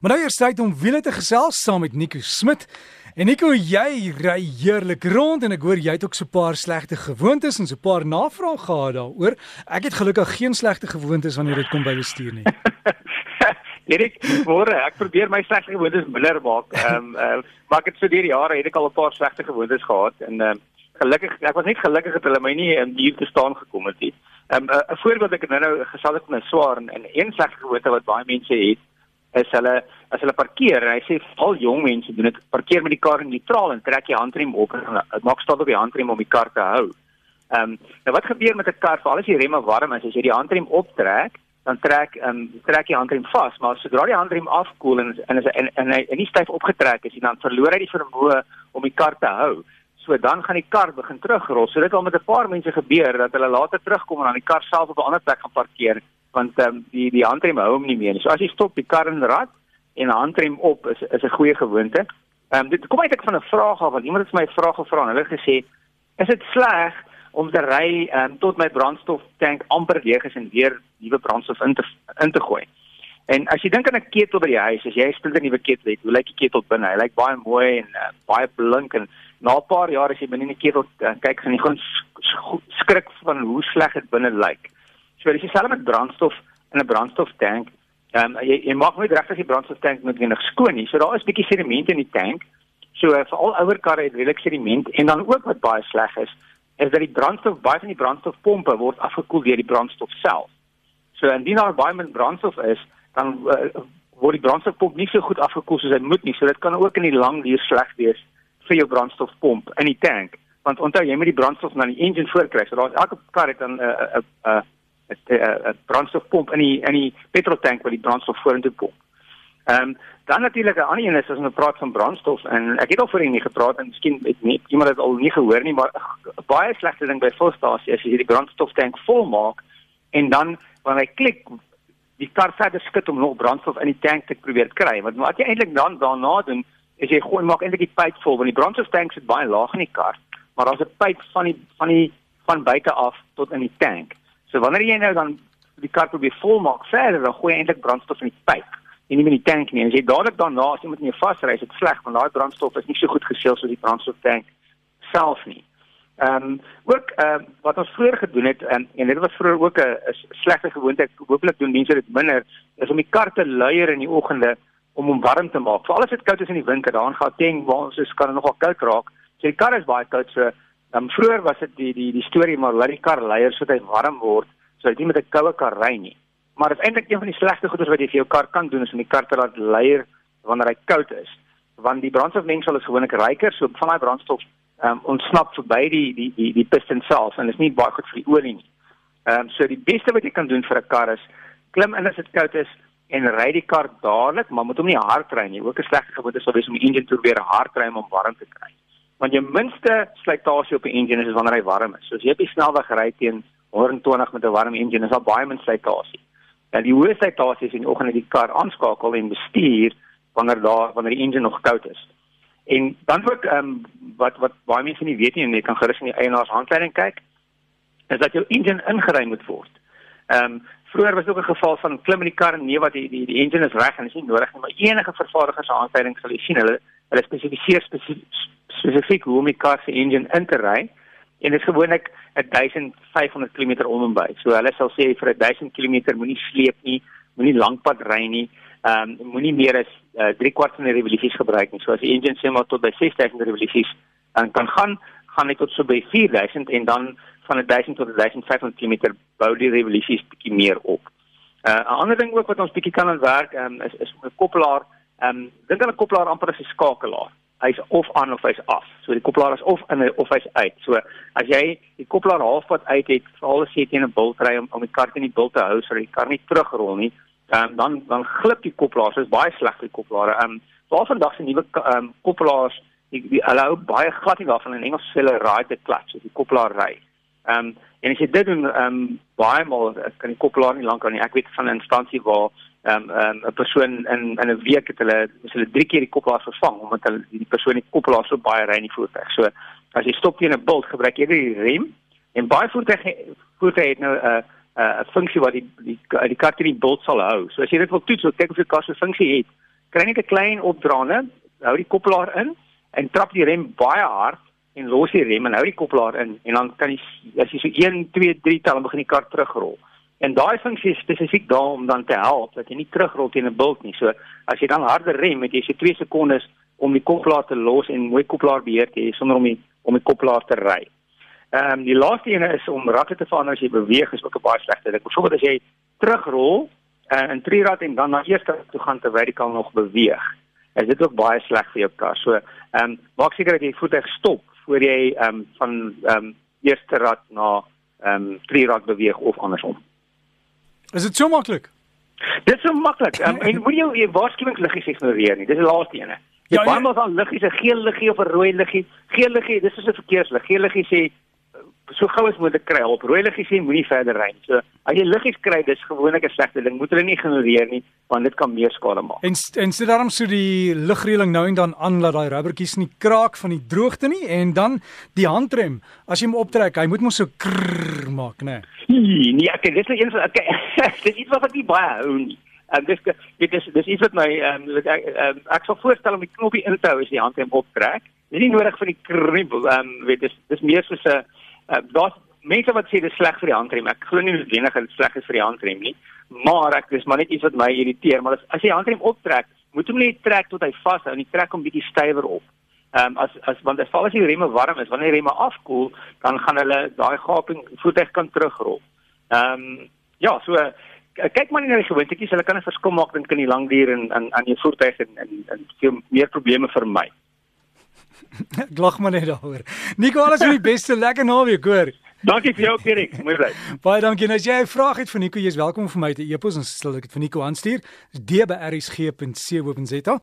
Maar nou eers tyd om wiele te gesels saam met Nico Smit. En Nico, jy ry heerlik rond en ek hoor jy het ook so 'n paar slegte gewoontes en so 'n paar navrae gehad daaroor. Ek het gelukkig geen slegte gewoontes wanneer dit kom by bestuur nie. Erik, môre, ek probeer my slegte gewoontes minder maak. Ehm um, uh, maar ek het so deur die jare het ek al 'n paar slegte gewoontes gehad en ehm um, gelukkig ek was net gelukkig dat hulle my nie in hier te staan gekom het nie. Ehm um, 'n voorbeeld ek nou nou gesal het met swaar en, en een slegte gewoonte wat baie mense het is hulle as hulle parkeer en hy sê al jong mense doen dit parkeer met die kar neutraal en trek jy handrem op en maak staat op die handrem om die kar te hou. Ehm um, nou wat gebeur met 'n kar veral as die remme warm is as jy die handrem optrek dan trek ehm um, trek jy handrem vas maar sodra die handrem afkoel en en is en, en hy styf opgetrek is dan verloor hy die vermoë om die kar te hou. So dan gaan die kar begin terugrol. So dit al met 'n paar mense gebeur dat hulle later terugkom en dan die kar self op 'n ander plek gaan parkeer want ehm um, die die handrem hou hom nie meer nie. So as jy stop die kar in rad en 'n handrem op is is 'n goeie gewoonte. Ehm um, dit kom ek van 'n vraag af want iemand het my 'n vraag gevra en hulle gesê is dit sleg om te ry ehm um, tot my brandstoftank amper leeg is en weer nuwe brandstof in te in te gooi. En as jy dink aan 'n ketel by die huis, as jy 'n splinter nuwe ketel het, hoe lyk die ketel binne? Hy lyk baie mooi en uh, baie blink en na 'n paar jaar as jy binne in die ketel uh, kyk, gaan jy gewoon skrik van hoe sleg dit binne lyk. So dis dieselfde met brandstof in 'n brandstoftank. Ehm um, jy, jy mag nie regtig die brandstoftank noodwendig skoon nie. So daar is bietjie sediment in die tank. So uh, vir al ouer karre het redelik sediment en dan ook wat baie sleg is, is dat die brandstof baie van die brandstofpompe word afgekoel deur die brandstof self. So indien daar baie min brandstof is, dan uh, word die brandstofpomp nie so goed afgekoel soos hy moet nie. So dit kan ook in die lang duur sleg wees vir jou brandstofpomp in die tank. Want onthou jy moet die brandstof na die engine voorkry. So daar's elke kar het dan 'n uh, 'n uh, uh, 'n brandstofpomp in die in die petroltank wat die brandstof vorentoe pomp. Ehm um, dan natuurlik 'n ander een is as ons praat van brandstof en ek het al voorheen nie gepraat en miskien het nie iemand dit al nie gehoor nie maar baie slegte ding by volstasie as jy hierdie brandstoftank vol maak en dan wanneer hy klik die kar verder skit om nog brandstof in die tank te probeer kry want wat jy eintlik dan daarna doen is jy gooi maak eintlik die pyp vol want die brandstoftank sit baie laag in die kar maar daar's 'n pyp van die van die van buite af tot in die tank So wanneer jy nou dan die kar probeer volmaak verder, dan gooi jy eintlik brandstof in die pyp en nie in die tank nie. En as jy dadelik daarna as jy met nie vasry, is dit sleg want daai brandstof is nie so goed geseël soos die brandstoftank self nie. Ehm um, ook ehm uh, wat ons vroeër gedoen het en, en dit was vroeër ook 'n slegte gewoonte. Hooplik doen mense dit minder is om die kar te luier in die oggende om hom warm te maak. Veral as dit koud is in die winter, dan gaan tank waar ons is kan nogal koud raak. So die kar is baie koud so Dan um, vroeër was dit die die die storie maar laat die kar leier sodat hy warm word sodat jy met 'n koue kar ry nie. Maar dit is eintlik een van die slegste goeders wat jy vir jou kar kan doen is om die kar te laat leier wanneer hy koud is. Want die brandstofmengsel is gewoonlik ryker, so van daai brandstof ehm um, ontsnap verby die die die die piston self en dit is nie baie goed vir die olie nie. Ehm um, so die beste wat jy kan doen vir 'n kar is klim in as dit koud is en ry die kar dadelik, maar moet hom nie hard ry nie. Ook 'n slegte gewoonte sou wees om die engine te probeer hard ry om warm te kry want jou minste slytasie op 'n engine is wanneer hy warm is. So as jy op die snelweg ry teen 120 met 'n warm engine, is daar baie min slytasie. En die hoë slytasie is in die oggend as die kar aanskakel en bestuur wanneer daar wanneer die engine nog koud is. En dan ook ehm um, wat wat baie mense nie weet nie en jy kan gerus in die eienaars handleiding kyk, is dat jou engine ingeruim moet word. Ehm um, vroeër was ook 'n geval van klim in die kar en nee wat die die, die engine is reg en is nie nodig nie, maar enige vervaardiger se handleiding sal jy sien hulle hulle spesifiseer spesifiek spesifiek hoe om die kar se engine in te ry en dit is gewoonlik 1500 km om en by. So hulle sal sê vir 1000 km moenie sleep nie, moenie lankpad ry nie. Ehm um, moenie meer as 3 uh, kwart van die revolusies gebruik nie. So as die engine sê maar tot by 6000 revolusies dan kan gaan gaan net tot so by 4000 en dan van 1000 tot 1500 km bou die revolusies bietjie meer op. Uh, 'n uh, ander ding ook wat ons bietjie kan aan werk um, is is 'n koppelaar. Ehm um, dink aan 'n koppelaar amper as 'n skakelaar hy's of aan of hy's af. So die koppelaar is of in of hy's uit. So as jy die koppelaar halfpad uit het, veral as jy teen 'n bultry om om die kar in die bult te hou sodat die kar nie terugrol nie, um, dan dan glip die koppelaar. So is baie sleg vir die koppelaar. Ehm um, daar vandag se nuwe um, koppelaars, die, die hulle hou baie glad nie daarvan in Engels hulle ride the clutch, so die koppelaar ry. Ehm um, en as jy dit doen, ehm um, baie maal kan die koppelaar nie lank aan nie. Ek weet van 'n instansie waar ehm um, um, 'n persoon in in 'n week het hulle het hulle drie keer die koppelaar vervang omdat hulle die persoon die koppelaar so baie ry in die voertuig. So as jy stop teen 'n bult, gebruik jy die rem en baie voertuie voertuie het nou 'n uh, 'n uh, funksie wat die die die kar teen die bult sal hou. So as jy dit wil toets, kyk of die kar so 'n funksie het kry net 'n klein opdraande, hou die koppelaar in en trap die rem baie hard en los die rem en hou die koppelaar in en dan kan jy as jy so 1 2 3 tel dan begin die kar terugrol. En daai funksie spesifiek daar om dan te help dat jy nie terugrol teen 'n bult nie. So as jy dan harder rem, het jy so 2 sekondes om die koppelaar te los en mooi koppelaar beheer te hê sonder om die om die koppelaar te ry. Ehm um, die laaste een is om rakke te verander as jy beweeg is ook 'n baie slegte ding. Byvoorbeeld as jy terugrol uh, in drie rad en dan na eerste toe gaan terwyl jy kan nog beweeg. Is dit ook baie sleg vir jou kar. So ehm um, maak seker dat jy voertuig stop voor jy ehm um, van ehm um, eerste rad na ehm um, drie rad beweeg of andersom. Is dit so maklik? Dit is so maklik. Um, en moet jy jou waarskuwingsliggies ignoreer nie. Dis die laaste ene. Jy ja, baie maal van liggies, 'n geel liggie of 'n rooi liggie. Geel liggie, dis is 'n verkeerslig. Geel liggie sê so gou as moontlik kry op. Rooi liggie sê moenie verder ry nie. So as jy liggies kry, dis gewoonlik 'n slegte ding. Moet hulle nie ignoreer nie, want dit kan meer skade maak. En en sit daarom so die ligreëling nou en dan aan dat daai rubbertjies nie kraak van die droogte nie en dan die handrem. As jy hom optrek, hy moet mos so krrr maak, né? Nee, nee, ek dis net een van okay. dis iets wat ek nie baie hou nie. En dis dit is dis iets wat my ehm um, ek, um, ek sal voorstel om die knoppie in te hou as jy hand hem optrek. Dis nie nodig vir die kriebel ehm um, weet dis dis meer soos 'n uh, daar's mense wat sê dis sleg vir die handrem. Ek glo nie noodwendig dit is sleg is vir die handrem nie. Maar ek dis maar net iets wat my irriteer, maar as, as jy handrem optrek, moet hom net trek tot hy vashou en jy trek hom bietjie stywer op. Ehm um, as as want as val as die remme warm is, wanneer die remme afkoel, dan gaan hulle daai gaping voertuig kan terugrol. Ehm um, ja, so kyk maar net na die gewoontetjies, hulle kan 'n verskil maak dink in die lang duur en aan aan jou voertuig en en en veel meer probleme vir my. Glag maar net daaroor. Nico, alles vir die beste lekker naweek, hoor. Dankie vir jou, Erik. Mooi bly. Baie dankie. En as jy 'n vraag het vir Nico, jy's welkom vir my te e-pos en sal ek dit vir Nico aanstuur. D by rsg.co.za.